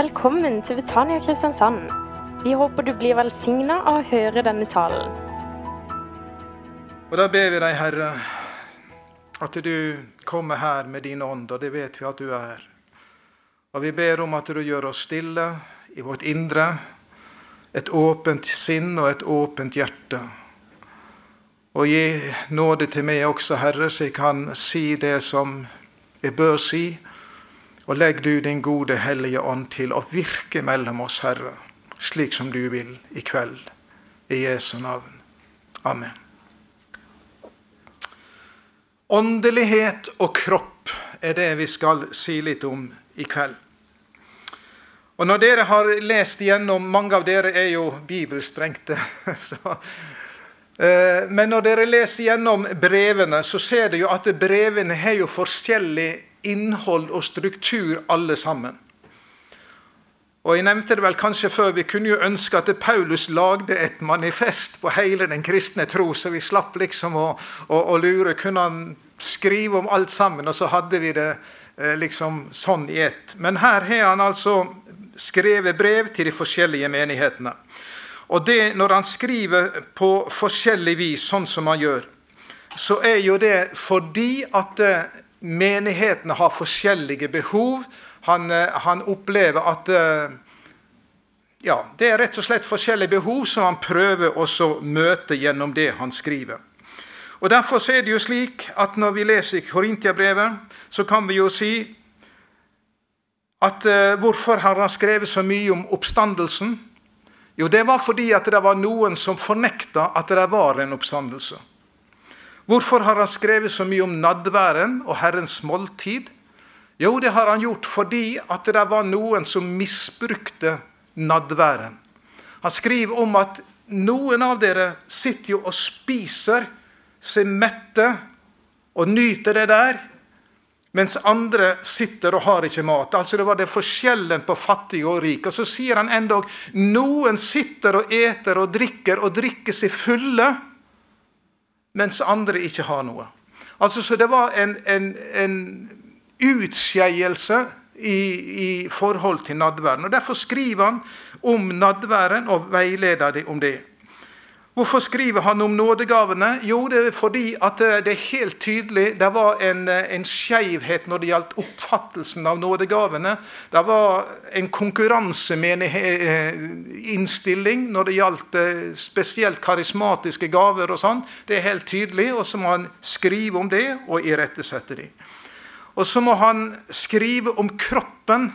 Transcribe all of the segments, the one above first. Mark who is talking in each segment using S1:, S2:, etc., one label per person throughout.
S1: Velkommen til Betania Kristiansand. Vi håper du blir velsigna av å høre denne talen.
S2: Og da ber vi deg, Herre, at du kommer her med din ånd, og det vet vi at du er. Og vi ber om at du gjør oss stille i vårt indre, et åpent sinn og et åpent hjerte. Og gi nåde til meg også, Herre, så jeg kan si det som jeg bør si. Og legg du din gode Hellige Ånd til å virke mellom oss, Herre, slik som du vil i kveld. I Jesu navn. Amen. Åndelighet og kropp er det vi skal si litt om i kveld. Og når dere har lest igjennom Mange av dere er jo bibelsprengte. Så, eh, men når dere leser gjennom brevene, så ser dere jo at brevene har jo forskjellig innhold og struktur, alle sammen. Og Jeg nevnte det vel kanskje før, vi kunne jo ønske at Paulus lagde et manifest på hele den kristne tro, så vi slapp liksom å, å, å lure. Kunne han skrive om alt sammen, og så hadde vi det eh, liksom sånn i ett. Men her har han altså skrevet brev til de forskjellige menighetene. Og det, Når han skriver på forskjellig vis, sånn som han gjør, så er jo det fordi at eh, menighetene har forskjellige behov. Han, eh, han opplever at eh, ja, det er rett og slett forskjellige behov som han prøver å møte gjennom det han skriver. Og Derfor er det jo slik at når vi leser Korintiabrevet, så kan vi jo si at uh, hvorfor har han skrevet så mye om oppstandelsen? Jo, det var fordi at det var noen som fornekta at det var en oppstandelse. Hvorfor har han skrevet så mye om nadværen og Herrens måltid? Jo, det har han gjort fordi at det var noen som misbrukte nadværen. Han skriver om at noen av dere sitter jo og spiser seg mette og nyter det der, mens andre sitter og har ikke mat. Altså Det var det forskjellen på fattig og rik. Og Så sier han endog noen sitter og eter og drikker og drikker seg fulle mens andre ikke har noe. Altså, Så det var en, en, en utskeielse i, i, forhold til nadværen. Og Derfor skriver han om nadværen og veileder dem om det. Hvorfor skriver han om nådegavene? Jo, det er fordi at det er helt tydelig det var en, en skeivhet når det gjaldt oppfattelsen av nådegavene. Det var en konkurranseinnstilling når det gjaldt eh, spesielt karismatiske gaver. og sånn. Det er helt tydelig, og så må han skrive om det og irettesette det. Og så må han skrive om kroppen.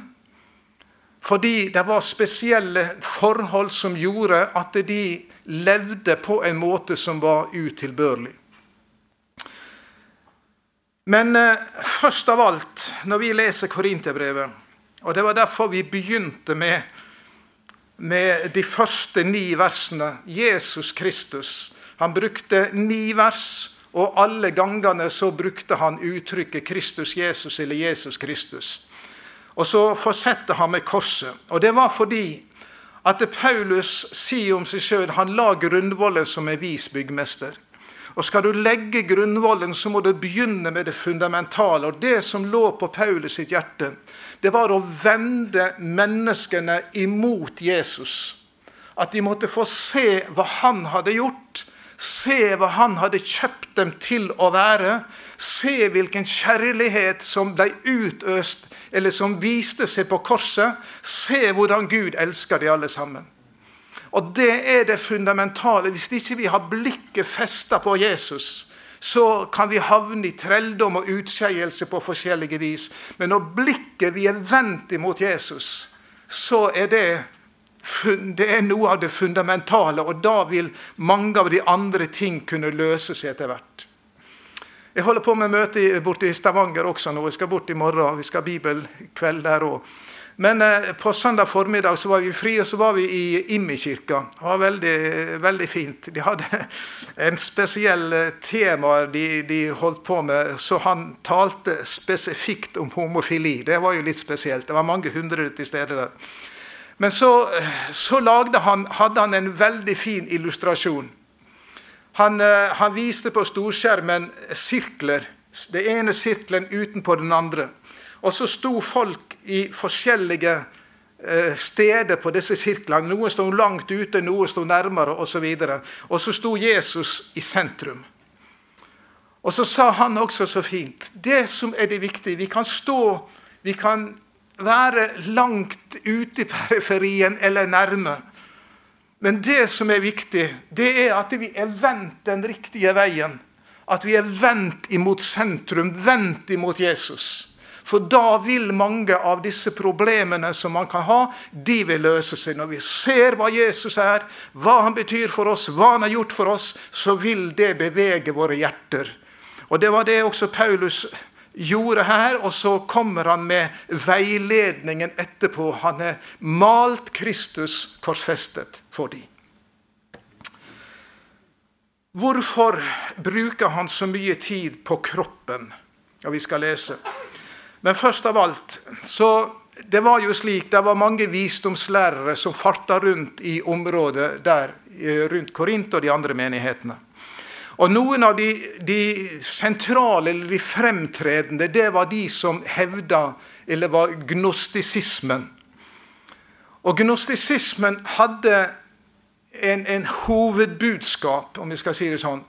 S2: Fordi det var spesielle forhold som gjorde at de levde på en måte som var utilbørlig. Men eh, først av alt, når vi leser Korinterbrevet Og det var derfor vi begynte med, med de første ni versene. Jesus Kristus. Han brukte ni vers, og alle gangene så brukte han uttrykket Kristus Jesus eller Jesus Kristus. Og så fortsetter han med korset. Og det var fordi at Paulus sier om seg sjøl han la grunnvollen som en vis byggmester. Og Skal du legge grunnvollen, så må du begynne med det fundamentale. Og Det som lå på Paulus sitt hjerte, det var å vende menneskene imot Jesus. At de måtte få se hva han hadde gjort. Se hva han hadde kjøpt dem til å være. Se hvilken kjærlighet som ble utøst eller som viste seg på korset, se hvordan Gud elsker de alle sammen. Og Det er det fundamentale. Hvis ikke vi har blikket festa på Jesus, så kan vi havne i trelldom og utskeielse på forskjellige vis. Men når blikket vi er vendt imot Jesus, så er det, det er noe av det fundamentale. Og da vil mange av de andre ting kunne løse seg etter hvert. Jeg holder på med møte borte i Stavanger også nå. Jeg skal bort i morgen. Vi skal ha bibelkveld der òg. Men eh, på søndag formiddag så var vi fri, og så var vi i Immikirka. Det var veldig, veldig, fint. De hadde en spesiell eh, tema de, de, holdt på med, så han talte spesifikt om homofili. Det var jo litt spesielt. Det var mange hundre til stede der. Men så, så han, hadde han en veldig fin illustrasjon. Han, eh, han viste på storskjermen sirkler. Det ene sirkelen utenpå den andre. Og så sto folk i forskjellige eh, steder på disse sirklene. Noen sto langt ute, noen sto nærmere osv. Og, så og så sto Jesus i sentrum. Og så sa han også så fint Det som er det viktige Vi kan stå, vi kan være langt ute i periferien eller nærme. Men det som er viktig, det er at vi er vendt den riktige veien. At vi er vendt imot sentrum, vendt imot Jesus. For da vil mange av disse problemene som man kan ha, de vil løse seg. Når vi ser hva Jesus er, hva han betyr for oss, hva han har gjort for oss, så vil det bevege våre hjerter. Og Det var det også Paulus gjorde her, og så kommer han med veiledningen etterpå. Han har malt Kristus korsfestet for dem. Hvorfor bruker han så mye tid på kroppen? Ja, vi skal lese. Men først av alt så Det var jo slik, det var mange visdomslærere som farta rundt i området der rundt Korint og de andre menighetene. Og Noen av de, de, sentrale eller de fremtredende det var de som hevda eller var gnostisismen. Og gnostisismen hadde en, en, hovedbudskap, om vi skal si det sånn.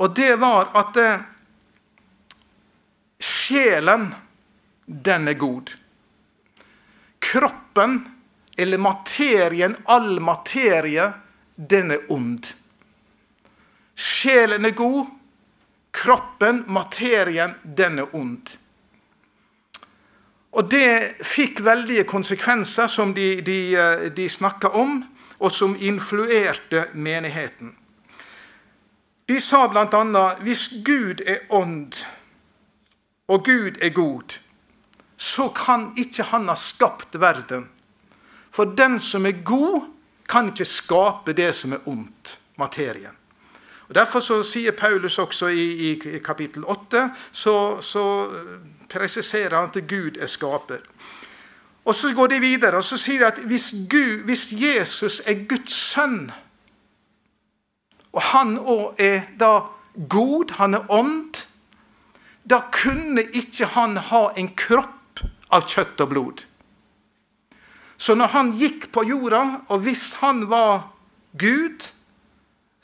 S2: Og det var at eh, sjelen, den er god. Kroppen, eller materien, all materie, den er ond. Sjelen er god, kroppen, materien, den er ond. Og Det fikk veldige konsekvenser, som de, de, eh, de snakka om, og som influerte menigheten. De sa bl.a.: Hvis Gud er ånd, og Gud er god, så kan ikke Han ha skapt verden. For den som er god, kan ikke skape det som er ondt, materien. Og Derfor så sier Paulus også i, i kapittel 8 så, så, presiserer han at Gud er skaper. Og Så går de videre og så sier de at hvis, Gud, hvis Jesus er Guds sønn, og han òg er da god, han er ånd, da kunne ikke han ha en kropp av kjøtt og blod. Så når han gikk på jorda, og hvis han var Gud,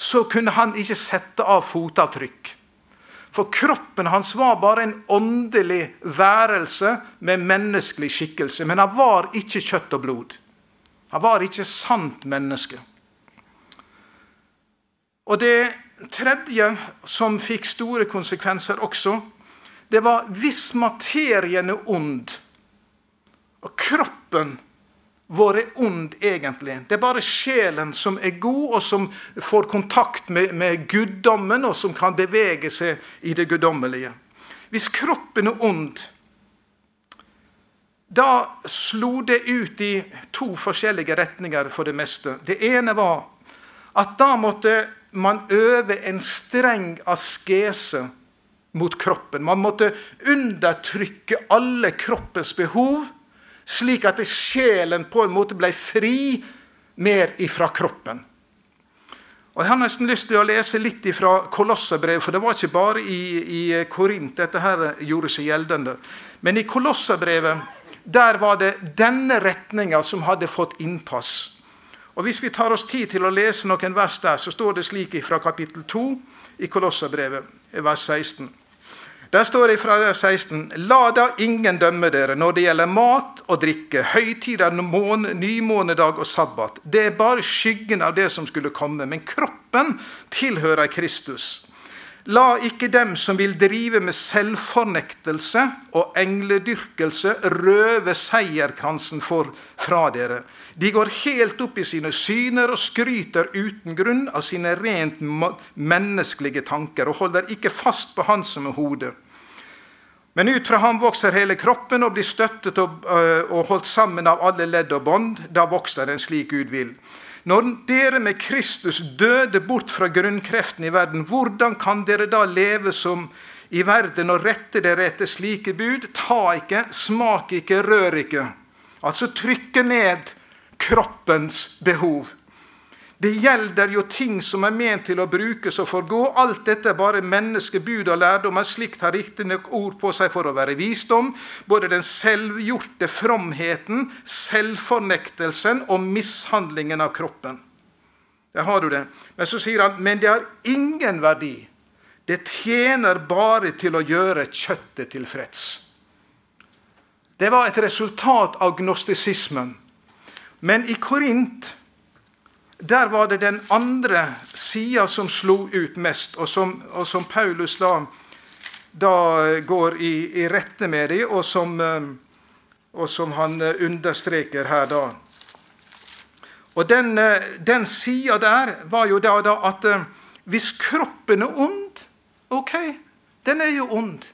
S2: så kunne han ikke sette av fotavtrykk. For kroppen hans var bare en åndelig værelse med menneskelig skikkelse. Men han var ikke kjøtt og blod. Han var ikke sant menneske. Og det tredje, som fikk store konsekvenser også, det var hvis materien er ond, og kroppen er ond, egentlig. Det er bare sjelen som er god, og som får kontakt med, med guddommen, og som kan bevege seg i det guddommelige. Hvis kroppen er ond, da slo det ut i to forskjellige retninger for det meste. Det ene var at da måtte man øve en streng askese mot kroppen. Man måtte undertrykke alle kroppens behov slik at sjelen på en måte ble fri mer ifra kroppen. Og Jeg har nesten lyst til å lese litt fra Kolosserbrevet, for det var ikke bare i, i Korint dette her gjorde seg gjeldende. Men i Kolosserbrevet der var det denne retninga som hadde fått innpass. Og Hvis vi tar oss tid til å lese noen vers der, så står det slik fra kapittel 2 i Kolosserbrevet, vers 16. Der står det fra 16.: La da ingen dømme dere når det gjelder mat og drikke, høytider, nymånedag og sabbat. Det er bare skyggen av det som skulle komme. Men kroppen tilhører Kristus. La ikke dem som vil drive med selvfornektelse og engledyrkelse, røve seierkransen for fra dere. De går helt opp i sine syner og skryter uten grunn av sine rent menneskelige tanker og holder ikke fast på Han som er hodet. Men ut fra ham vokser hele kroppen og blir støttet og, øh, holdt sammen av alle ledd og bånd. Da vokser den slik Gud vil. Når dere med Kristus døde bort fra grunnkreften i verden, hvordan kan dere da leve som i verden og rette dere etter slike bud? Ta ikke, smak ikke, rør ikke. Altså trykke ned kroppens behov. Det gjelder jo ting som er ment til å brukes og forgå. Alt dette er bare menneskebud og lærdom. Men slikt har riktignok ord på seg for å være visdom. Både den selvgjorte fromheten, selvfornektelsen og mishandlingen av kroppen. Der har du det. Men så sier han men det har ingen verdi. Det tjener bare til å gjøre kjøttet tilfreds. Det var et resultat av gnostisismen. Men i Korint der var det den andre sida som slo ut mest, og som, og som Paulus da, da, går i, i rette med dem, og som, eh, og som han eh, understreker her da. Og Den, eh, den sida der var jo da, da at hvis kroppen er ond Ok, den er jo ond.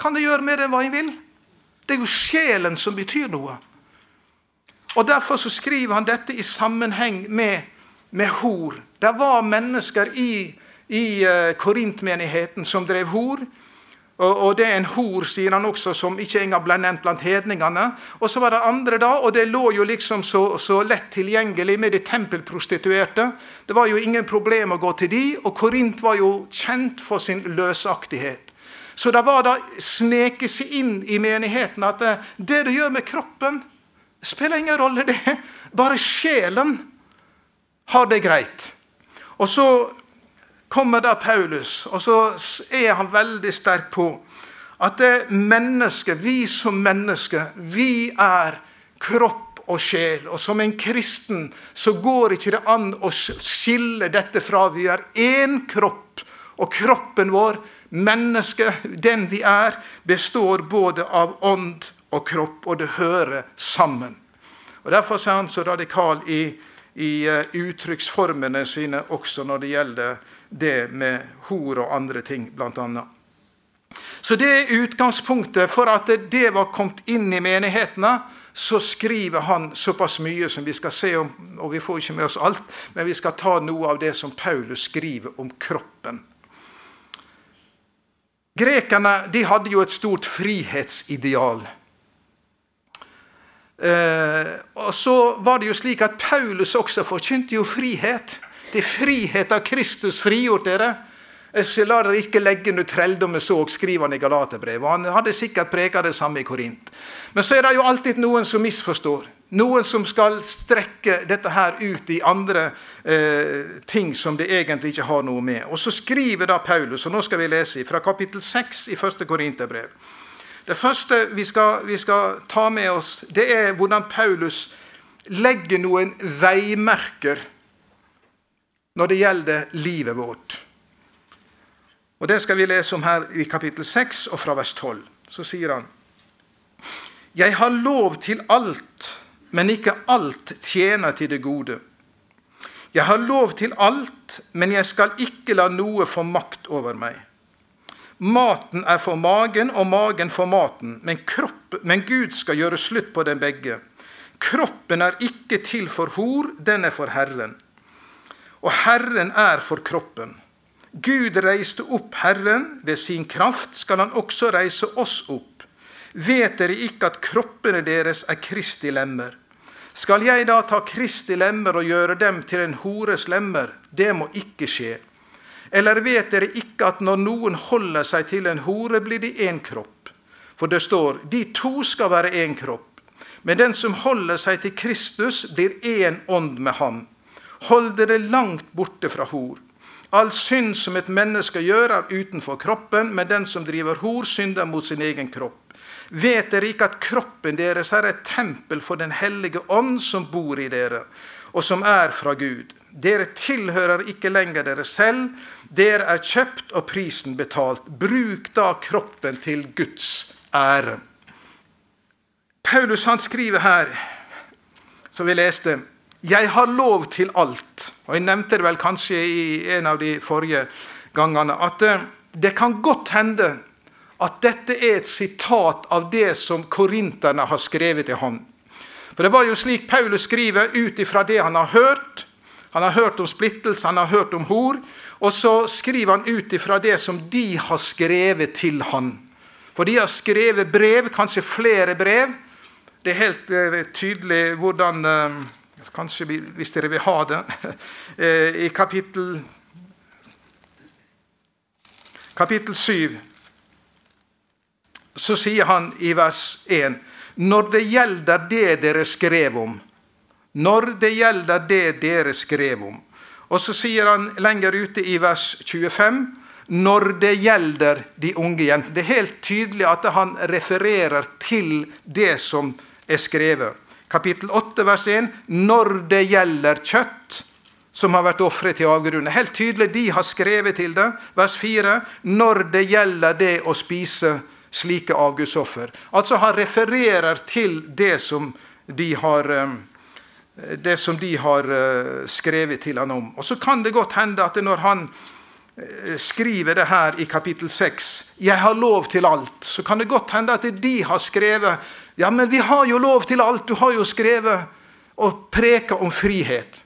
S2: Kan jeg gjøre med den hva jeg vil? Det er jo sjelen som betyr noe. Og Derfor så skriver han dette i sammenheng med med hor. Det var mennesker i, i uh, Korintmenigheten som drev hor. Og, og, det er en hor, sier han også, som ikke engang ble nevnt blant hedningene. Og så var det andre, da, og det lå jo liksom så, så lett tilgjengelig med de tempelprostituerte. Det var jo ingen problem å gå til de, og Korint var jo kjent for sin løsaktighet. Så det var da sneke seg inn i menigheten at det, eh, det du gjør med kroppen, spiller ingen rolle, det. Bare sjelen har det greit. Og så kommer da Paulus, og så er han veldig sterk på at det mennesket, vi som mennesker, vi er kropp og sjel. Og som en kristen så går ikke det an å skille dette fra. Vi er én kropp, og kroppen vår, mennesket, den vi er, består både av ånd og kropp, og det hører sammen. Og Derfor er han så radikal i i eh, uttrykksformene sine også når det gjelder det med hor og andre ting, bl.a. Så det er utgangspunktet for at det var kommet inn i menighetene. Så skriver han såpass mye som vi skal se om, og vi får ikke med oss alt, men vi skal ta noe av det som Paulus skriver om kroppen. Grekerne de hadde jo et stort frihetsideal. Eh, og så var det jo slik at Paulus også forkynte jo frihet. Er frihet av Kristus frigjort dere. Så la dere ikke legge under trelldommen så, skriver han i Galaterbrevet. Han hadde sikkert preka det samme i Korint. Men så er det jo alltid noen som misforstår. Noen som skal strekke dette her ut i andre eh, ting som det egentlig ikke har noe med. Og så skriver da Paulus, og nå skal vi lese fra kapittel 6 i 1. Korinterbrev. Det første vi skal, vi skal, ta med oss, det er hvordan Paulus legger noen veimerker når det gjelder livet vårt. Og Det skal vi lese om her i kapittel 6 og fra vers 12. Så sier han Jeg har lov til alt, men ikke alt tjener til det gode. Jeg har lov til alt, men jeg skal ikke la noe få makt over meg. Maten er for magen, og magen for maten. Men, kropp, men Gud skal gjøre slutt på dem begge. Kroppen er ikke til for hor, den er for Herren. Og Herren er for kroppen. Gud reiste opp Herren. Ved sin kraft skal han også reise oss opp. Vet dere ikke at kroppene deres er Kristi lemmer? Skal jeg da ta Kristi lemmer og gjøre dem til en hores lemmer? Det må ikke skje. Eller vet dere ikke at når noen holder seg til en hore, blir de én kropp? For det står de to skal være én kropp. Men den som holder seg til Kristus, blir én ånd med ham. Hold dere langt borte fra hor. All synd som et menneske gjør, er utenfor kroppen, men den som driver hor, synder mot sin egen kropp. Vet dere ikke at kroppen deres er et tempel for Den hellige ånd som bor i dere, og som er fra Gud? Dere tilhører ikke lenger dere selv, dere er kjøpt og prisen betalt. Bruk da kroppen til Guds ære. Paulus han skriver her, som vi leste, 'Jeg har lov til alt'. Og Jeg nevnte det vel kanskje i en av de forrige gangene. At eh, det kan godt hende at dette er et sitat av det som korinterne har skrevet til ham. For det var jo slik Paulus skriver ut ifra det han har hørt. Han har hørt om splittelse, han har hørt om hor. Og så skriver han ut ifra det som de har skrevet til han. For de har skrevet brev, kanskje flere brev. Det er helt uh, tydelig hvordan uh, Kanskje hvis dere vil ha det. I kapittel, kapittel 7 så sier han i vers 1.: Når det gjelder det dere skrev om Når det gjelder det dere skrev om. Og så sier han lenger ute i vers 25 når det gjelder de unge jentene. Det er helt tydelig at han refererer til det som er skrevet. Kapittel 8, vers 1. Når det gjelder kjøtt som har vært ofret til avgrunnen. Helt tydelig, de har skrevet til det. Vers 4. Når det gjelder det å spise slike avgudsoffer. Altså han refererer til det som de har eh, det som de har eh, skrevet til han om. Og Så kan det godt hende at når han eh, skriver det her i kapittel 6 'Jeg har lov til alt', så kan det godt hende at de har skrevet 'Ja, men vi har jo lov til alt'. Du har jo skrevet og preka om frihet.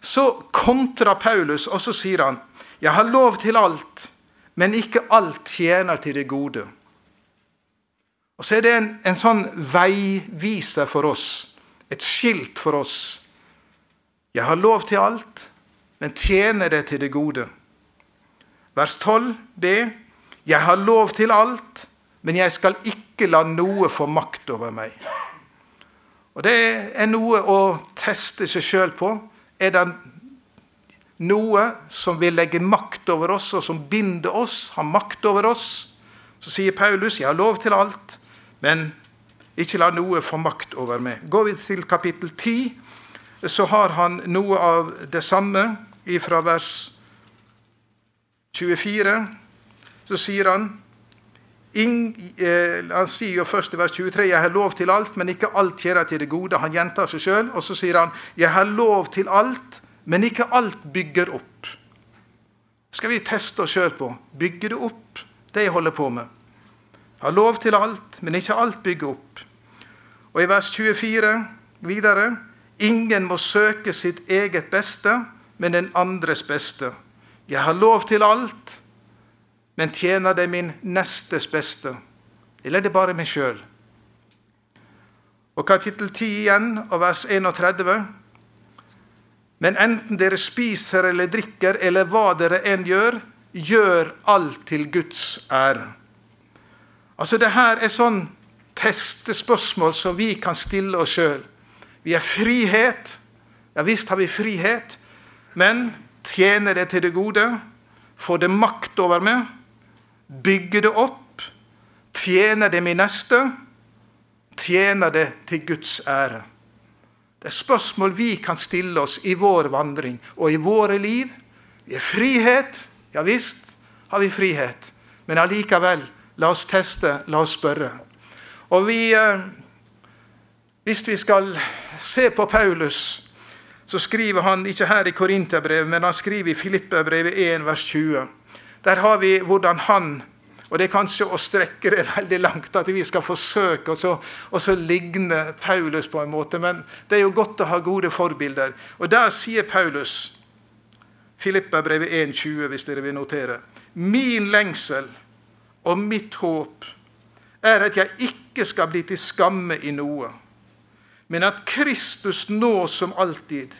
S2: Så kontra Paulus, og så sier han 'Jeg har lov til alt', men ikke alt tjener til det gode'. Og Så er det en, en sånn veiviser for oss et skilt for oss. Jeg har lov til alt, men tjener det til det gode. Vers 12b. Jeg har lov til alt, men jeg skal ikke la noe få makt over meg. Og Det er noe å teste seg sjøl på. Er det noe som vil legge makt over oss, og som binder oss, har makt over oss? Så sier Paulus jeg har lov til alt, men ikke la noe få makt over meg. Går vi til kapittel 10, så har han noe av det samme fra vers 24. Så sier han eh, Han sier jo først i vers 23 jeg har lov til alt, men ikke alt tjener til det gode. Han gjentar seg sjøl. Og så sier han jeg har lov til alt, men ikke alt bygger opp. skal vi teste oss sjøl på. Bygger det opp, det jeg holder på med? Jeg har lov til alt, men ikke alt bygger opp. Og i vers 24 videre Ingen må søke sitt eget beste, men den andres beste. Jeg har lov til alt, men tjener det min nestes beste? Eller er det bare meg sjøl? Og kapittel 10 igjen, og vers 31. Men enten dere spiser eller drikker, eller hva dere enn gjør, gjør alt til Guds ære. Altså, det her er sånn testespørsmål som vi kan stille oss sjøl. Vi har frihet. Ja visst har vi frihet, men tjener det til det gode? Får det makt over meg? Bygger det opp? Tjener det min neste? Tjener det til Guds ære? Det er spørsmål vi kan stille oss i vår vandring og i våre liv. Vi har frihet. Ja visst har vi frihet. Men allikevel, la oss teste, la oss spørre. Og vi, eh, Hvis vi skal se på Paulus, så skriver han ikke her i Korinterbrevet, men han skriver i Filippebrevet 1, vers 20. Der har vi hvordan han og Det er kanskje å strekke det veldig langt at vi skal forsøke å ligne Paulus på en måte, men det er jo godt å ha gode forbilder. Og Der sier Paulus, Filippabrevet 1,20, hvis dere vil notere, min lengsel og mitt håp er at jeg ikke skal bli til skamme i noe, men at Kristus nå som alltid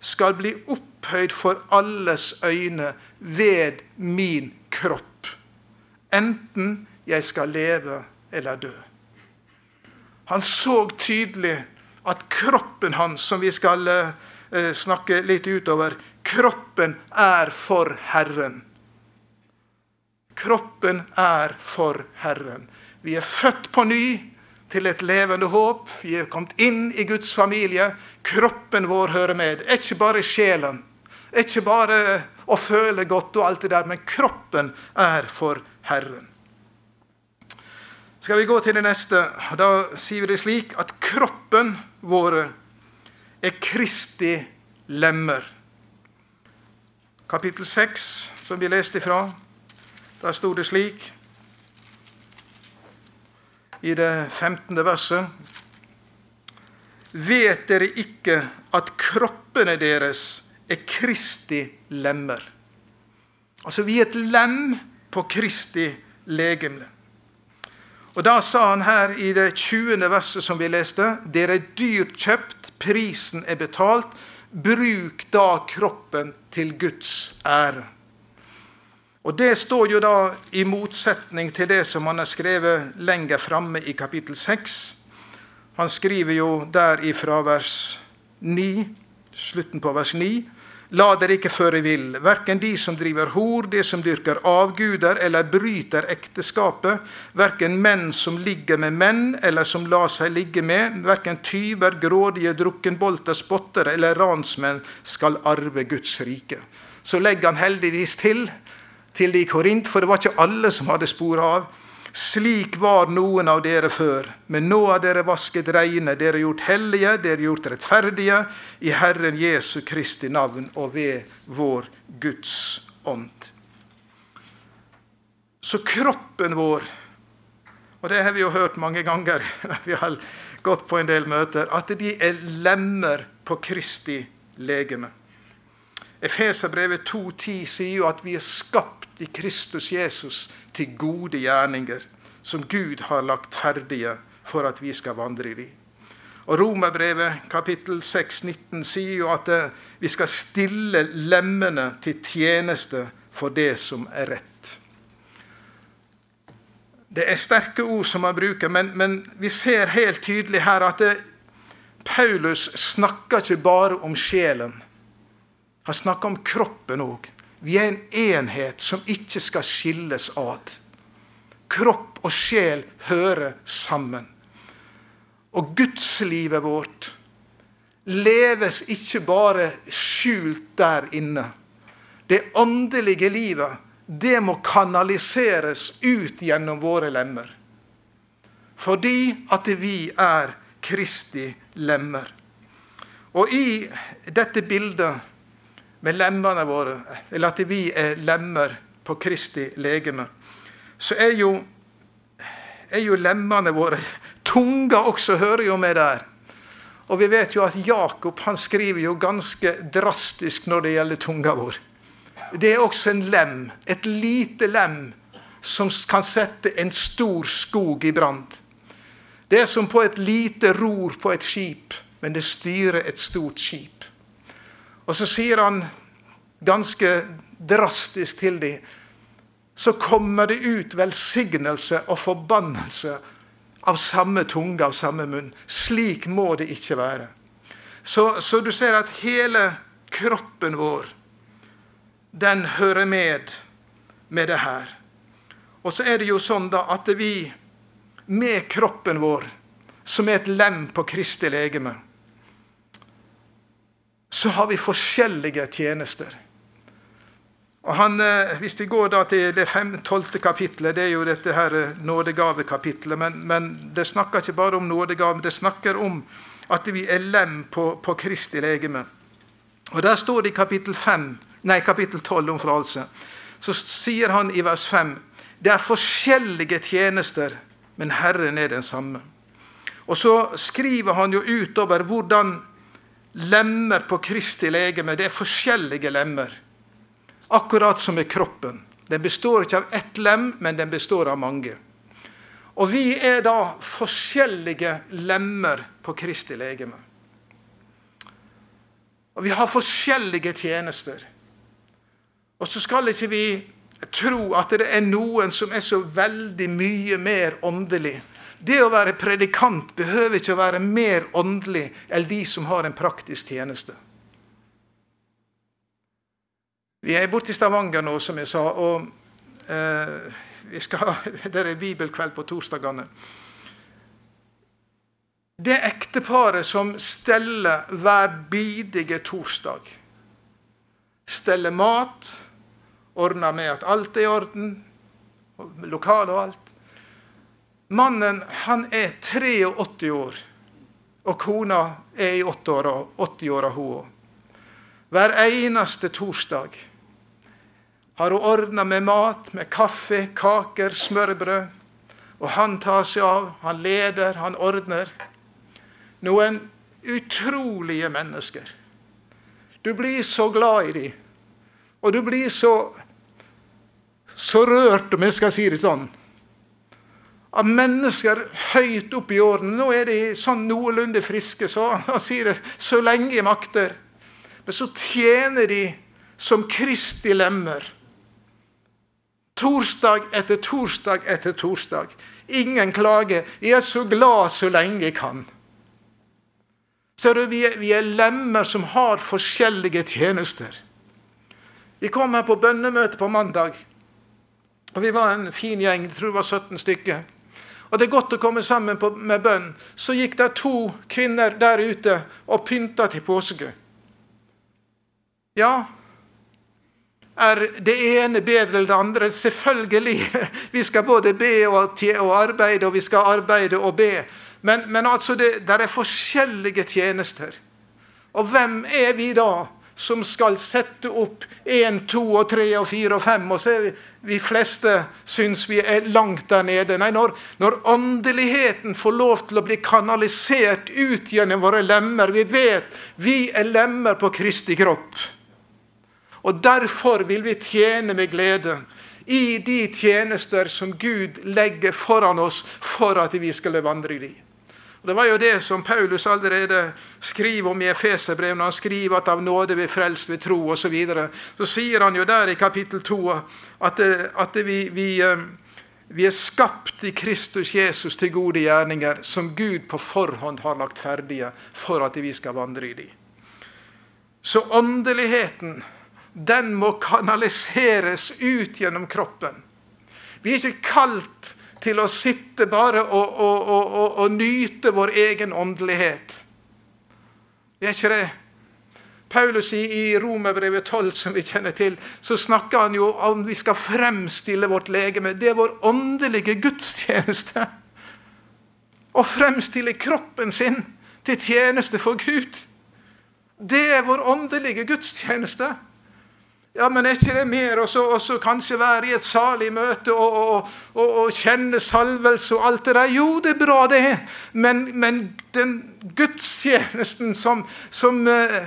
S2: skal bli opphøyd for alles øyne ved min kropp, enten jeg skal leve eller dø. Han så tydelig at kroppen hans, som vi skal eh, snakke litt utover, kroppen er for Herren. Kroppen er for Herren. Vi er født på ny til et levende håp. Vi er kommet inn i Guds familie. Kroppen vår hører med. Det er ikke bare sjelen. Det er ikke bare å føle godt og alt det der, men kroppen er for Herren. Skal vi gå til det neste? Da sier vi det slik at kroppen vår er Kristi lemmer. Kapittel 6, som vi leste ifra, da sto det slik i det 15. verset. Vet dere ikke at kroppene deres er Kristi lemmer? Altså, vi er et lem på Kristi legemle. Og Da sa han her i det 20. verset som vi leste, dere er dyrt kjøpt, prisen er betalt. Bruk da kroppen til Guds ære. Og Det står jo da i motsetning til det som han har skrevet lenger framme i kapittel 6. Han skriver jo der ifra vers 9, slutten på vers 9. La dere ikke føre vill, verken de som driver hor, de som dyrker avguder eller bryter ekteskapet, verken menn som ligger med menn eller som lar seg ligge med, verken tyver, grådige, drukkenbolter, spottere eller ransmenn skal arve Guds rike. Så legger han heldigvis til til de i Korint, for det var ikke alle som hadde spor av. Slik var noen av dere før, men nå er dere vasket reine, dere er gjort hellige, dere er gjort rettferdige i Herren Jesu Kristi navn og ved vår Guds ånd. Så kroppen vår, og det har vi jo hørt mange ganger vi har gått på en del møter, at de er lemmer på Kristi legeme. Efeserbrevet 2,10 sier jo at vi er skapt i Kristus Jesus til gode gjerninger, som Gud har lagt ferdige for at vi skal vandre i dem. Og Romerbrevet kapittel 6, 19 sier jo at eh, vi skal stille lemmene til tjeneste for det som er rett. Det er sterke ord som man bruker, men, men vi ser helt tydelig her at det, eh, Paulus snakker ikke bare om sjelen. Han snakker om kroppen òg. Vi er en enhet som ikke skal skilles ad. Kropp og sjel hører sammen. Og gudslivet vårt leves ikke bare skjult der inne. Det åndelige livet det må kanaliseres ut gjennom våre lemmer. Fordi at vi er Kristi lemmer. Og i dette bildet med lemmene våre, eller at vi er lemmer på Kristi legeme, så er jo, er jo lemmene våre Tunga også hører jo med der. Og vi vet jo at Jakob han skriver jo ganske drastisk når det gjelder tunga vår. Det er også en lem, et lite lem, som kan sette en stor skog i brann. Det er som på et lite ror på et skip, men det styrer et stort skip. Og så sier han ganske drastisk til dem så kommer det ut velsignelse og forbannelse av samme tunge, av samme munn. Slik må det ikke være. Så, så, du ser at hele kroppen vår, den hører med med det her. Og så er det jo sånn da at vi med kroppen vår, som er et lem på Kristi legeme, så har vi forskjellige tjenester. Og han, eh, Hvis vi går da til det tolvte kapittelet, det er jo dette her nådegavekapitlet. nådegavekapittelet, men, men det snakker ikke bare om nådegave, det snakker om at vi er lem på, på Kristi legeme. Og Der står det i kapittel, 5, nei, kapittel 12 om frelse. Så sier han i vers 5 det er forskjellige tjenester, men Herren er den samme. Og så skriver han jo utover hvordan lemmer på Kristi legeme. Det er forskjellige lemmer. Akkurat som med kroppen. Den består ikke av ett lem, men den består av mange. Og vi er da forskjellige lemmer på Kristi legeme. Og vi har forskjellige tjenester. Og så skal ikke vi tro at det er noen som er så veldig mye mer åndelig det å være predikant behøver ikke å være mer åndelig enn de som har en praktisk tjeneste. Vi er borte i Stavanger nå, som jeg sa. og eh, vi skal Det er bibelkveld på torsdagene. Det ekteparet som steller hver bidige torsdag Steller mat, ordner med at alt er i orden, lokale og alt. Mannen han er 83 år, og kona er i 80-åra, hun òg. Hver eneste torsdag har hun ordna med mat, med kaffe, kaker, smørbrød. Og han tar seg av, han leder, han ordner. Noen utrolige mennesker. Du blir så glad i dem. Og du blir så, så rørt, om jeg skal si det sånn, av mennesker høyt opp i årene. Nå er de sånn noenlunde friske, så han sier det så lenge jeg makter. Men så tjener de som Kristi lemmer. Torsdag etter torsdag etter torsdag. Ingen klager. Jeg er så glad så lenge jeg kan. Så vi er, vi er lemmer som har forskjellige tjenester. Vi kom her på bønnemøte på mandag. og Vi var en fin gjeng. Jeg tror det var 17 stykker. Og det er godt å komme sammen på, med bønn. Så gikk det to kvinner der ute og pynta til påske. Ja, er det ene bedre enn det andre? Selvfølgelig. Vi skal både be og, og arbeide, og vi skal arbeide og be. Men, men altså, det der er forskjellige tjenester. Og hvem er vi da som skal sette opp én, to, og tre, og fire og fem? Og så er vi, vi fleste syns vi er langt der nede. Nei, når, når åndeligheten får lov til å bli kanalisert ut gjennom våre lemmer Vi vet vi er lemmer på Kristi kropp. Og derfor vil vi tjene med glede i de tjenester som Gud legger foran oss for at vi skal vandre i dem. Det var jo det som Paulus allerede skriver om i Efeserbrevet, når han skriver at av nåde vi frelst ved tro osv. Så, videre. så sier han jo der i kapittel 2 at, at vi, vi, eh, vi, er skapt i Kristus Jesus til gode gjerninger, som Gud på forhånd har lagt ferdige for at vi skal vandre i de. Så åndeligheten, den må kanaliseres ut gjennom kroppen. Vi er ikke kalt til å sitte bare og, og, og, og nyte vår egen åndelighet. Det er ikke det. Paulus i, i Romerbrevet 12, som vi kjenner til, så snakker han jo om vi skal fremstille vårt legeme. Det er vår åndelige gudstjeneste. Å fremstille kroppen sin til tjeneste for Gud. Det er vår åndelige gudstjeneste. Ja, men er ikke det mer? Og så kanskje være i et salig møte og, og, og, og, kjenne salvelse og alt det der. Jo, det er bra, det. Men, men den gudstjenesten som, som uh,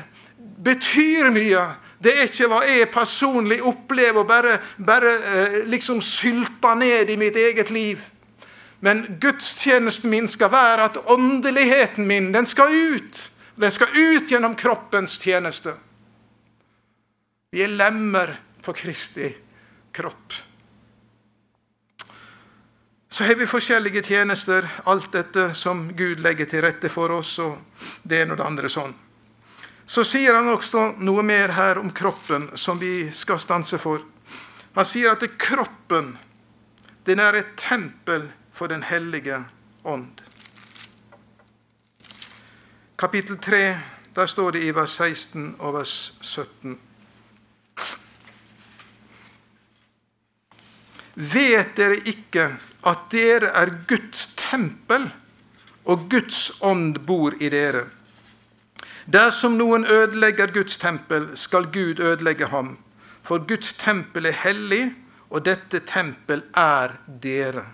S2: betyr mye, det er ikke hva jeg personlig opplever og bare, bare uh, liksom sylter ned i mitt eget liv. Men gudstjenesten min skal være at åndeligheten min den skal ut. Den skal ut gjennom kroppens tjeneste. Vi er lemmer på Kristi kropp. Så har vi forskjellige tjenester, alt dette som Gud legger til rette for oss. og det ene og det andre sånn. Så sier han også noe mer her om kroppen som vi skal stanse for. Han sier at kroppen den er et tempel for Den hellige ånd. Kapittel 3, der står det i vers 16 og vers 17. Vet dere ikke at dere er Guds tempel, og Guds ånd bor i dere? Dersom noen ødelegger Guds tempel, skal Gud ødelegge ham. For Guds tempel er hellig, og dette tempel er dere.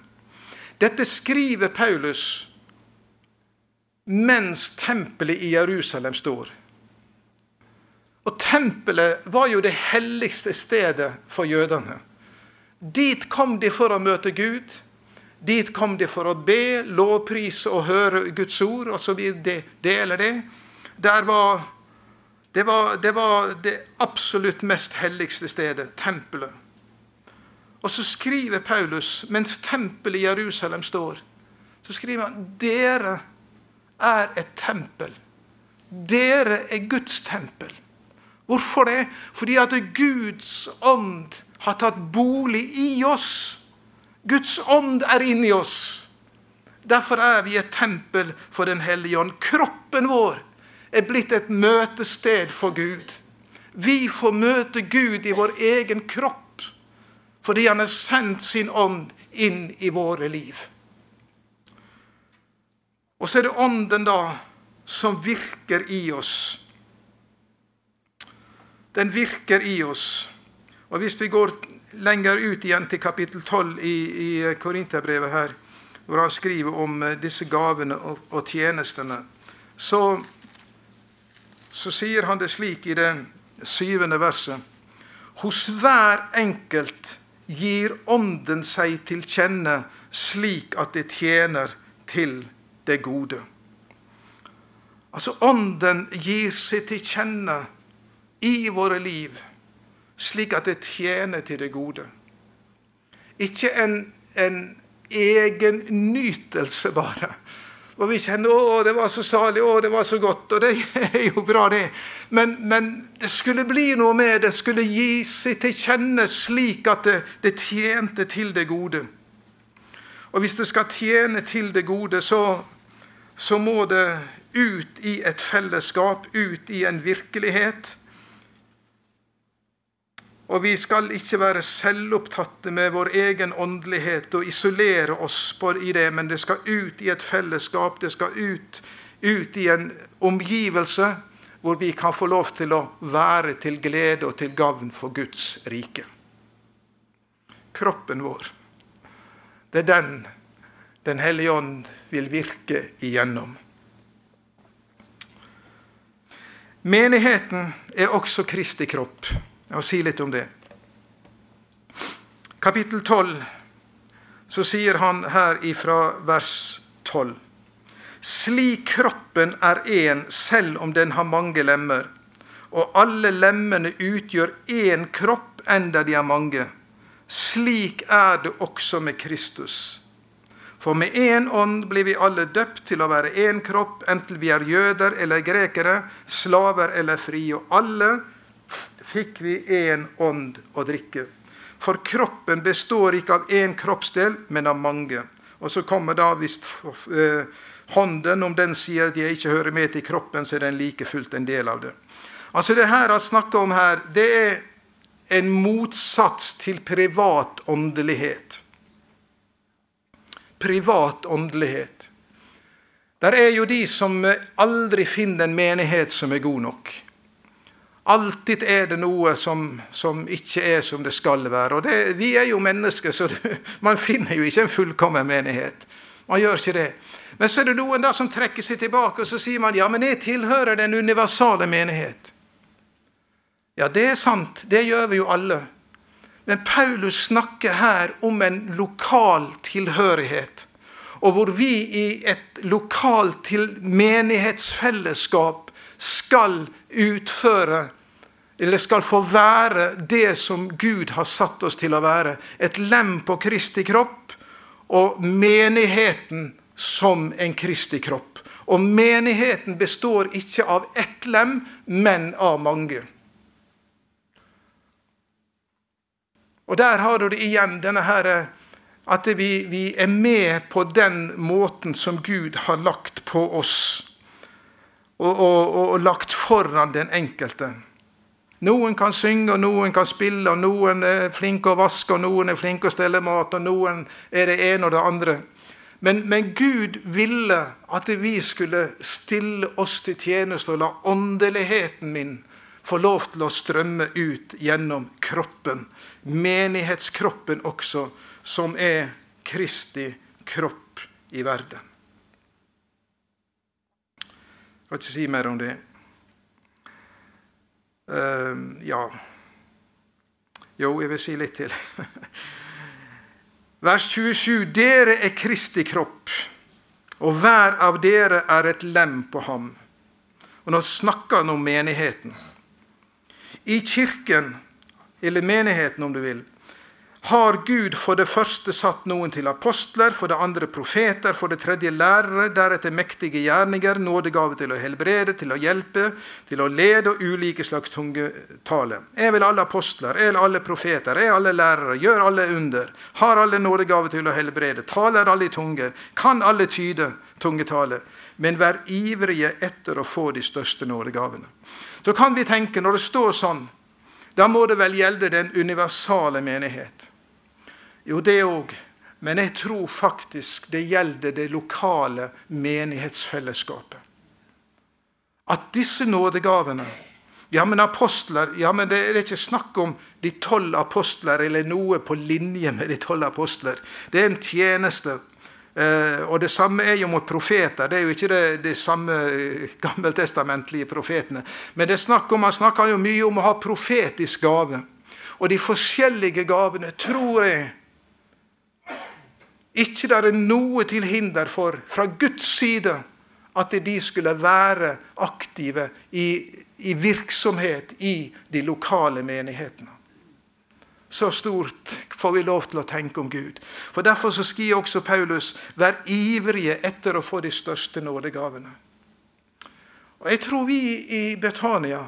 S2: Dette skriver Paulus mens tempelet i Jerusalem står. Og tempelet var jo det helligste stedet for jødene. Dit kom de for å møte Gud. Dit kom de for å be, lovprise og høre Guds ord osv. Det, det eller det. Var, det, var, det var det absolutt mest helligste stedet, tempelet. Og så skriver Paulus, mens tempelet i Jerusalem står, så skriver han dere er et tempel. Dere er Guds tempel. Hvorfor det? Fordi at Guds ånd har tatt bolig i oss. Guds ånd er inni oss. Derfor er vi et tempel for Den hellige ånd. Kroppen vår er blitt et møtested for Gud. Vi får møte Gud i vår egen kropp fordi Han har sendt sin ånd inn i våre liv. Og så er det Ånden da som virker i oss. Den virker i oss. Og Hvis vi går lenger ut igjen til kapittel 12 i, i Korinterbrevet, her, hvor han skriver om eh, disse gavene og, og tjenestene, så, så sier han det slik i det syvende verset. Hos hver enkelt gir Ånden seg til kjenne slik at det tjener til det gode. Altså Ånden gir seg til kjenne i våre liv, slik at det tjener til det gode. Ikke en, en egen nytelse, bare. Og vi kjenner 'Å, det var så salig. Å, det var så godt.' Og det er jo bra, det. Men, men det skulle bli noe med det. skulle gi seg til kjenne slik at det, det, tjente til det gode. Og hvis det skal tjene til det gode, så, så må det ut i et fellesskap, ut i en virkelighet og vi skal ikke være selvopptatte med vår egen åndelighet og isolere oss i det, men det skal ut i et fellesskap, det skal ut, ut i en omgivelse hvor vi kan få lov til å være til glede og til gavn for Guds rike. Kroppen vår, det er den Den hellige ånd vil virke igjennom. Menigheten er også Kristi kropp og si litt om det. Kapittel 12, så sier han her ifra vers 12. Slik kroppen er én, selv om den har mange lemmer, og alle lemmene utgjør én kropp, enda de er mange. Slik er det også med Kristus. For med én ånd blir vi alle døpt til å være én kropp, enten vi er jøder eller grekere, slaver eller frie. Og alle fikk vi én ånd å drikke. For kroppen består ikke av én kroppsdel, men av mange. Og så kommer da hvis eh, hånden, om den sier at jeg ikke hører med til kroppen, så er den like fullt en del av det. Altså Det her han snakker om her, det er en motsats til privat åndelighet. Privat åndelighet. Der er jo de som aldri finner en menighet som er god nok. Alltid er det noe som, som, ikke er som det skal være. Og det, Vi er jo mennesker, så det, man finner jo ikke en fullkommen menighet. Man gjør ikke det. Men så er det noen da som trekker seg tilbake og så sier man, ja, men jeg tilhører den universale menighet. Ja, det er sant. Det gjør vi jo alle. Men Paulus snakker her om en lokal tilhørighet. Og hvor vi i et lokalt menighetsfellesskap skal utføre eller skal få være det som Gud har satt oss til å være. Et lem på Kristi kropp og menigheten som en Kristi kropp. Og menigheten består ikke av ett lem, men av mange. Og der har du det igjen, denne her, at vi, vi er med på den måten som Gud har lagt på oss. Og, og, og lagt foran den enkelte. Noen kan synge, og noen kan spille, og noen er flinke å vaske, og noen er flinke å stelle mat, og noen er det ene og det andre. Men, men, Gud ville at vi skulle stille oss til tjeneste og la åndeligheten min få lov til å strømme ut gjennom kroppen. Menighetskroppen også, som er Kristi kropp i verden. Jeg skal ikke si mer om det. Uh, ja Jo, jeg vil si litt til. Vers 27. Dere er Kristi kropp, og hver av dere er et lem på ham. Og Nå snakker han om menigheten. I kirken, eller menigheten om du vil, har Gud for det første satt noen til apostler, for det andre profeter, for det tredje lærere, deretter mektige gjerninger, nådegave til å helbrede, til å hjelpe, til å lede og ulike slags tungetale. Er vel alle apostler, er alle profeter, er alle lærere, gjør alle under, har alle nådegave til å helbrede, taler alle i tunger, kan alle tyde tungetale, men vær ivrige etter å få de største nådegavene. Så kan vi tenke, når det står sånn, da må det vel gjelde den universale menighet. Jo, det òg. Men jeg tror faktisk det gjelder det lokale menighetsfellesskapet. At disse nådegavene Ja, men apostler ja, men Det er ikke snakk om de tolv apostler eller noe på linje med de tolv apostler. Det er en tjeneste. Eh, og Det samme er jo mot profeter. Det er jo ikke det, de samme eh, gammeltestamentlige profetene. Men det snakk om, man snakker jo mye om å ha profetisk gave. Og de forskjellige gavene tror jeg ikke det er noe til hinder for fra Guds side at de skulle være aktive i, i virksomhet i de lokale menighetene. Så stort får vi lov til å tenke om Gud. For Derfor så skriver også Paulus vær ivrige etter å få de største nådegavene. Og Jeg tror vi i Betania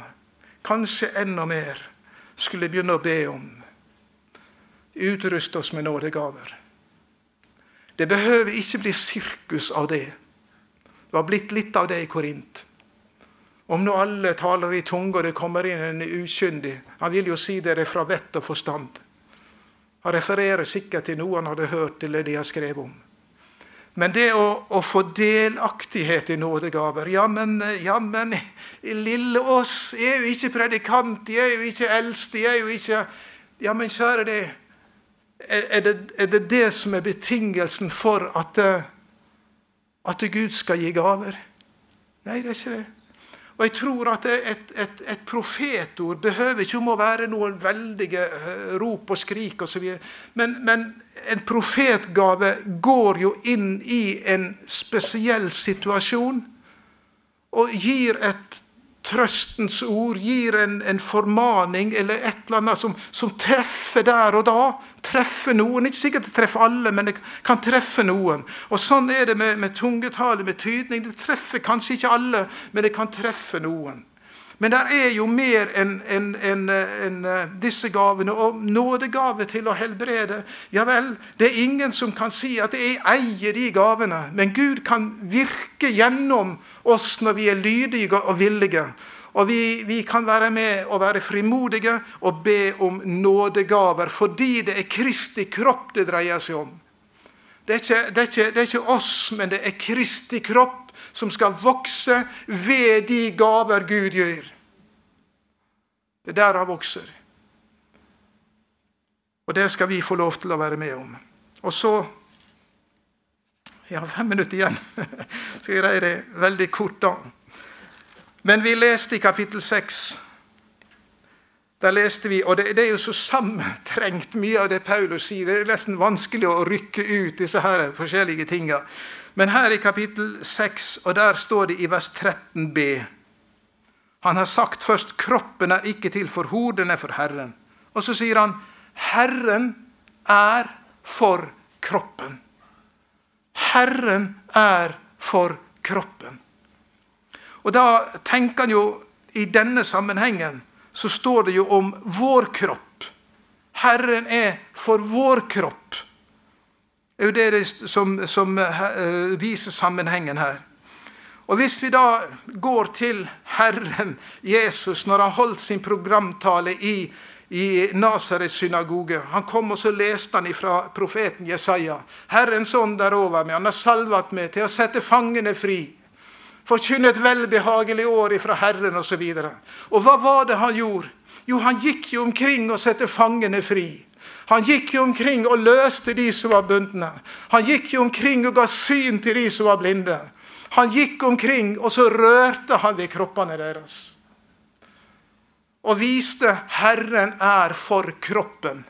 S2: kanskje enda mer skulle begynne å be om utruste oss med nådegaver. Det behøver ikke bli sirkus av det. Det var blitt litt av det i Korint. Om nå alle taler i tunge, og det kommer inn en ukyndig Han vil jo si dere fra vett og forstand. Han refererer sikkert til noe han hadde hørt eller de har skrevet om. Men det å, å få delaktighet i nådegaver Ja, men, ja, lille oss er jo ikke predikant, de er jo ikke eldst, de er jo ikke Ja, men kjære det, er det, er det det som er betingelsen for at, at Gud skal gi gaver? Nei, det er ikke det. Og jeg tror at et, et, et profetord behøver ikke om å være noen veldige eh, rop og skrik osv. Men, men en profetgave går jo inn i en spesiell situasjon og gir et trøstens ord, gir en, en, formaning eller et eller annet som, som, treffer der og da. Treffer noen. Ikke sikkert det treffer alle, men det kan treffe noen. Og Sånn er det med, med tungetale, med tydning. Det treffer kanskje ikke alle, men det kan treffe noen. Men det er jo mer enn en, en, eh, disse gavene. Og nådegave til å helbrede Ja vel, det er ingen som kan si at jeg eier de gavene. Men Gud kan virke gjennom oss når vi er lydige og villige. Og vi, vi, kan være med og være frimodige og be om nådegaver fordi det er Kristi kropp det dreier seg om. Det er, ikke, det, er ikke, det er ikke oss, men det er Kristi kropp som skal vokse ved de gaver Gud gjør. Det er der han vokser. Og det skal vi få lov til å være med om. Og så Jeg har fem minutter igjen. Skal jeg greie det veldig kort, da. Men vi leste i kapittel 6 der leste vi, og det, det, er jo så sammentrengt mye av det Paulus sier. Det er nesten vanskelig å rykke ut disse her forskjellige tingene. Men her i kapittel 6, og der står det i vers 13b Han har sagt først 'kroppen er ikke til for hor, den er for Herren'. Og så sier han 'Herren er for kroppen'. Herren er for kroppen. Og da tenker han jo i denne sammenhengen så står det jo om vår kropp. Herren er for vår kropp. Det er jo det som, som uh, viser sammenhengen her. Og Hvis vi da går til Herren Jesus når han holdt sin programtale i, i Nasarets synagoge Han kom og så leste han fra profeten Jesaja. Herrens ånd er over meg. Han har salvat meg til å sette fangene fri. Forkynne et velbehagelig år fra Herren osv. Og, så og hva var det han gjorde? Jo, han gikk jo omkring og satte fangene fri. Han gikk jo omkring og løste de som var bundne. Han gikk jo omkring og ga syn til de som var blinde. Han gikk omkring, og så rørte han ved kroppene deres. Og viste 'Herren er for kroppen'.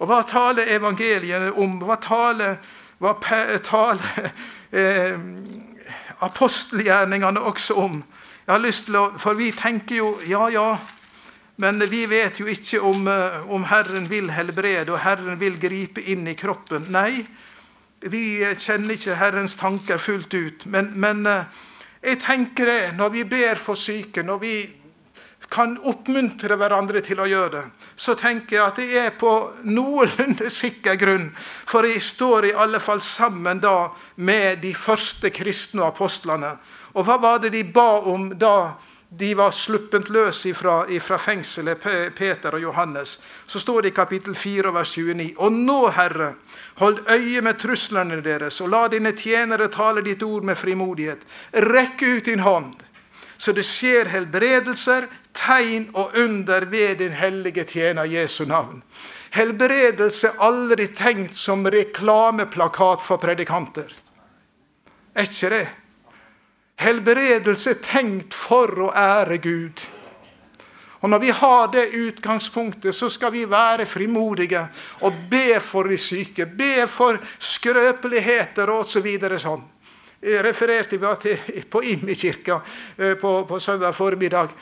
S2: Og hva taler evangeliet om? Hva taler, hva taler eh, apostelgjerningene også om? Jeg har lyst til å, For vi tenker jo ja, ja, men vi vet jo ikke om, eh, om, Herren vil helbrede og Herren vil gripe inn i kroppen. Nei, vi kjenner ikke Herrens tanker fullt ut. Men, men eh, jeg tenker det, når vi ber for syke, når vi kan oppmuntre hverandre til å gjøre det, så tenker jeg at det er på noenlunde sikker grunn. For jeg står i alle fall sammen da med de første kristne apostlene. Og hva var det de ba om da? De var sluppent løs ifra fengselet, Peter og Johannes, så står det i kapittel 4, vers 29.: Og nå, Herre, hold øye med truslene deres, og la dine tjenere tale ditt ord med frimodighet. Rekk ut din hånd, så det skjer helbredelser, tegn og under ved din hellige tjener Jesu navn. Helbredelse aldri tenkt som reklameplakat for predikanter. Er ikke det? Helbredelse tenkt for å ære Gud. Og Når vi har det utgangspunktet, så skal vi være frimodige og be for de syke. Be for skrøpeligheter og. Så sånn. Jeg refererte vi til på Imi-kirka eh, på, på søndag formiddag.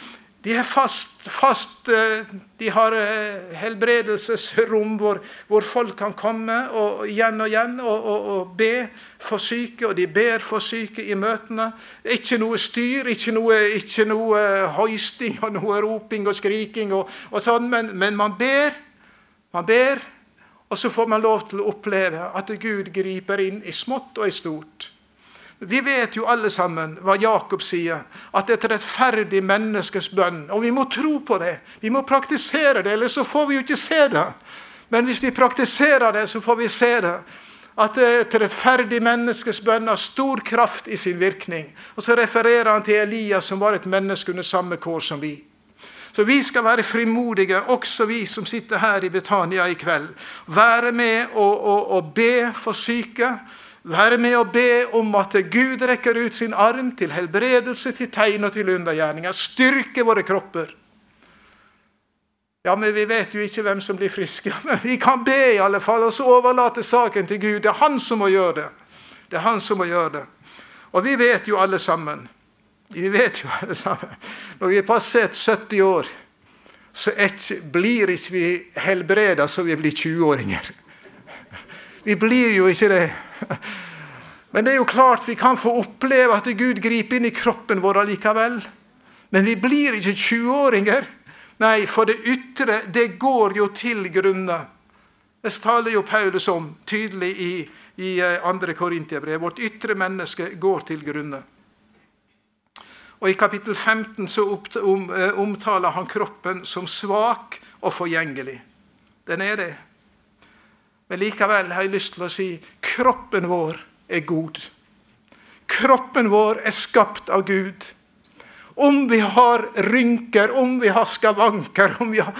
S2: De fast, fast eh, de har eh, helbredelsesrom hvor, hvor, folk kan komme og, igjen og igjen og, og, og, be for syke. Og de ber for syke i møtene. Ikke noe styr, ikke noe, ikke noe hoisting og noe roping og skriking, og, sånn, men, men man ber. Man ber, og så får man lov til å oppleve at Gud griper inn i smått og i stort. Vi vet jo alle sammen hva Jakob sier, at et rettferdig menneskes bønn. Og vi må tro på det. Vi må praktisere det, ellers så får vi jo ikke se det. Men hvis vi praktiserer det, så får vi se det. At et rettferdig menneskes bønn har stor kraft i sin virkning. Og så refererer han til Elias, som var et menneske under samme kår som vi. Så vi skal være frimodige, også vi som sitter her i Betania i kveld. Være med og, og, og be for syke være med og be om at Gud rekker ut sin arm til helbredelse, til tegn og til undergjerninger. Styrke våre kropper. Ja, men Vi vet jo ikke hvem som blir friske. Men vi kan be i alle fall, og så overlate saken til Gud. Det er han som må gjøre det. Det er han som må gjøre det. Og vi vet jo alle sammen vi vet jo alle sammen, Når vi har passert 70 år, så blir ikke vi helbreda så vi blir 20-åringer. Vi blir jo ikke det. Men det er jo klart vi kan få oppleve at Gud griper inn i kroppen vår likevel. Men vi blir ikke 20-åringer. Nei, for det ytre, det går jo til grunne. Det taler jo Paulus om tydelig i, i 2. Eh, Korintiabrev. Vårt ytre menneske går til grunne. Og I kapittel 15 så eh, omtaler han kroppen som svak og forgjengelig. Den er det. Men likevel har jeg lyst til å si kroppen vår er god. Kroppen vår er skapt av Gud. Om vi har rynker, om vi har skavanker, om vi har,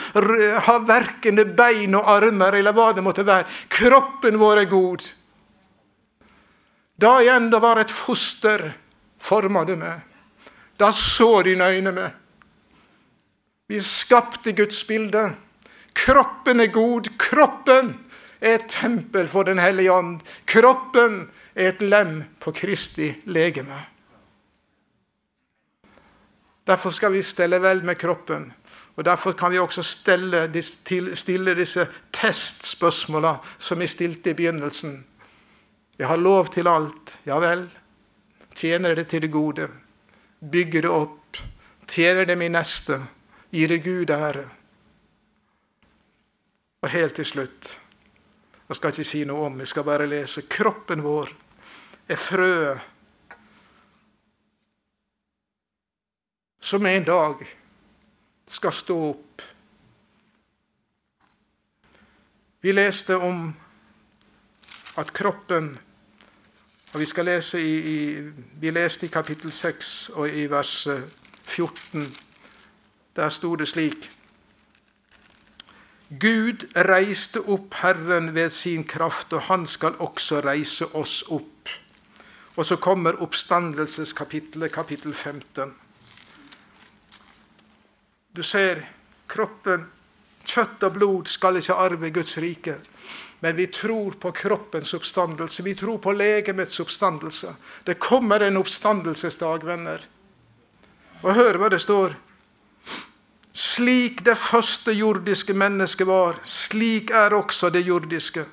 S2: har verkende bein og armer, eller hva det måtte være kroppen vår er god. Da igjen det var et foster forma du meg. Da så dine øyne meg. Vi skapte Guds bilde. Kroppen er god. Kroppen er et tempel for Den hellige ånd. Kroppen er et lem på Kristi legeme. Derfor skal vi stelle vel med kroppen. Og Derfor kan vi også stille, stille disse testspørsmåla som vi stilte i begynnelsen. Jeg har lov til alt. Ja vel. Tjener det til det gode? Bygger det opp? Tjener det min neste? Gir det Gud ære? Og helt til slutt jeg skal ikke si noe om, jeg skal bare lese. Kroppen vår er frøet som en dag skal stå opp. Vi leste om at kroppen og Vi skal lese i, i, vi leste i kapittel 6 og i vers 14. Der sto det slik Gud reiste opp Herren ved sin kraft, og han skal også reise oss opp. Og så kommer oppstandelseskapittelet, kapittel 15. Du ser, kroppen, kjøtt og blod skal ikke arve Guds rike. Men vi tror på kroppens oppstandelse. Vi tror på legemets oppstandelse. Det kommer en oppstandelsesdag, venner. Og hør hva det står. Slik det første jordiske mennesket var, slik er også det jordiske.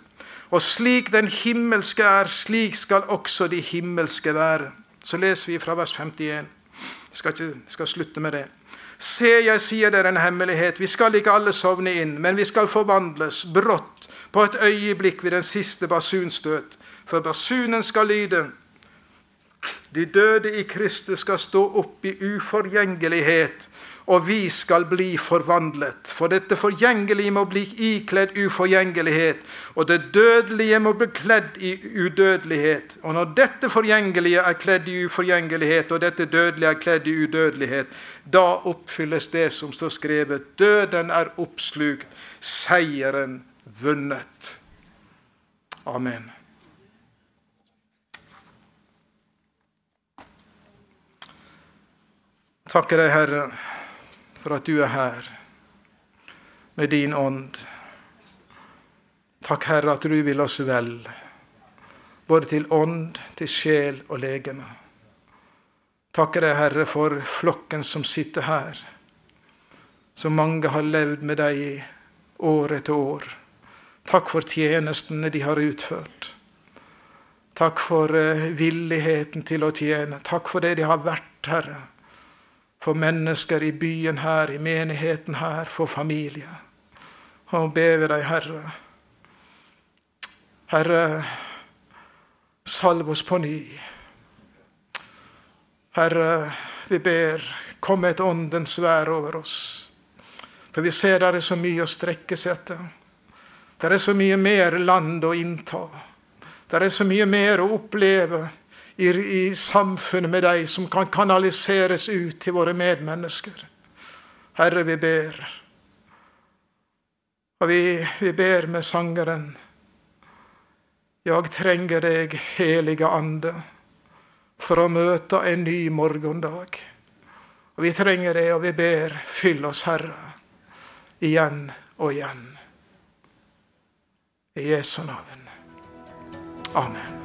S2: Og slik den himmelske er, slik skal også de himmelske være. Så leser vi fra vers 51. Jeg skal, ikke, skal slutte med det. Se, jeg sier dere en hemmelighet. Vi skal ikke alle sovne inn, men vi skal forvandles brått på et øyeblikk ved den siste basunstøt. For basunen skal lyde. De døde i Kristus skal stå opp i uforgjengelighet og vi skal bli forvandlet. For dette forgjengelige må bli ikledd uforgjengelighet, og det dødelige må bli kledd i udødelighet. Og når dette forgjengelige er kledd i uforgjengelighet, og dette dødelige er kledd i udødelighet, da oppfylles det som står skrevet. Døden er oppslukt, seieren vunnet. Amen. Takker deg, Herre for at du er her med din ånd. Takk, Herre, at du vil oss vel, både til ånd, til sjel og legeme. Takker deg, Herre, for flokken som sitter her, som mange har levd med deg i år etter år. Takk for tjenestene de har utført. Takk for uh, villigheten til å tjene. Takk for det de har vært, Herre. For mennesker i byen her, i menigheten her, for familie. Og ber deg, Herre. Herre, salv oss på ny. Herre, vi ber, kom et åndens vær over oss. For vi ser det er så mye å strekke seg etter. Det er så mye mer land å innta. Det er så mye mer å oppleve i, i samfunnet med deg som kan kanaliseres ut til våre medmennesker. Herre, vi ber. Og vi, vi ber med sangeren. Jeg trenger deg, Helige Ande, for å møte en ny morgendag. Og Vi trenger det, og vi ber, fyll oss, Herre, igjen og igjen. I Jesu navn. Amen.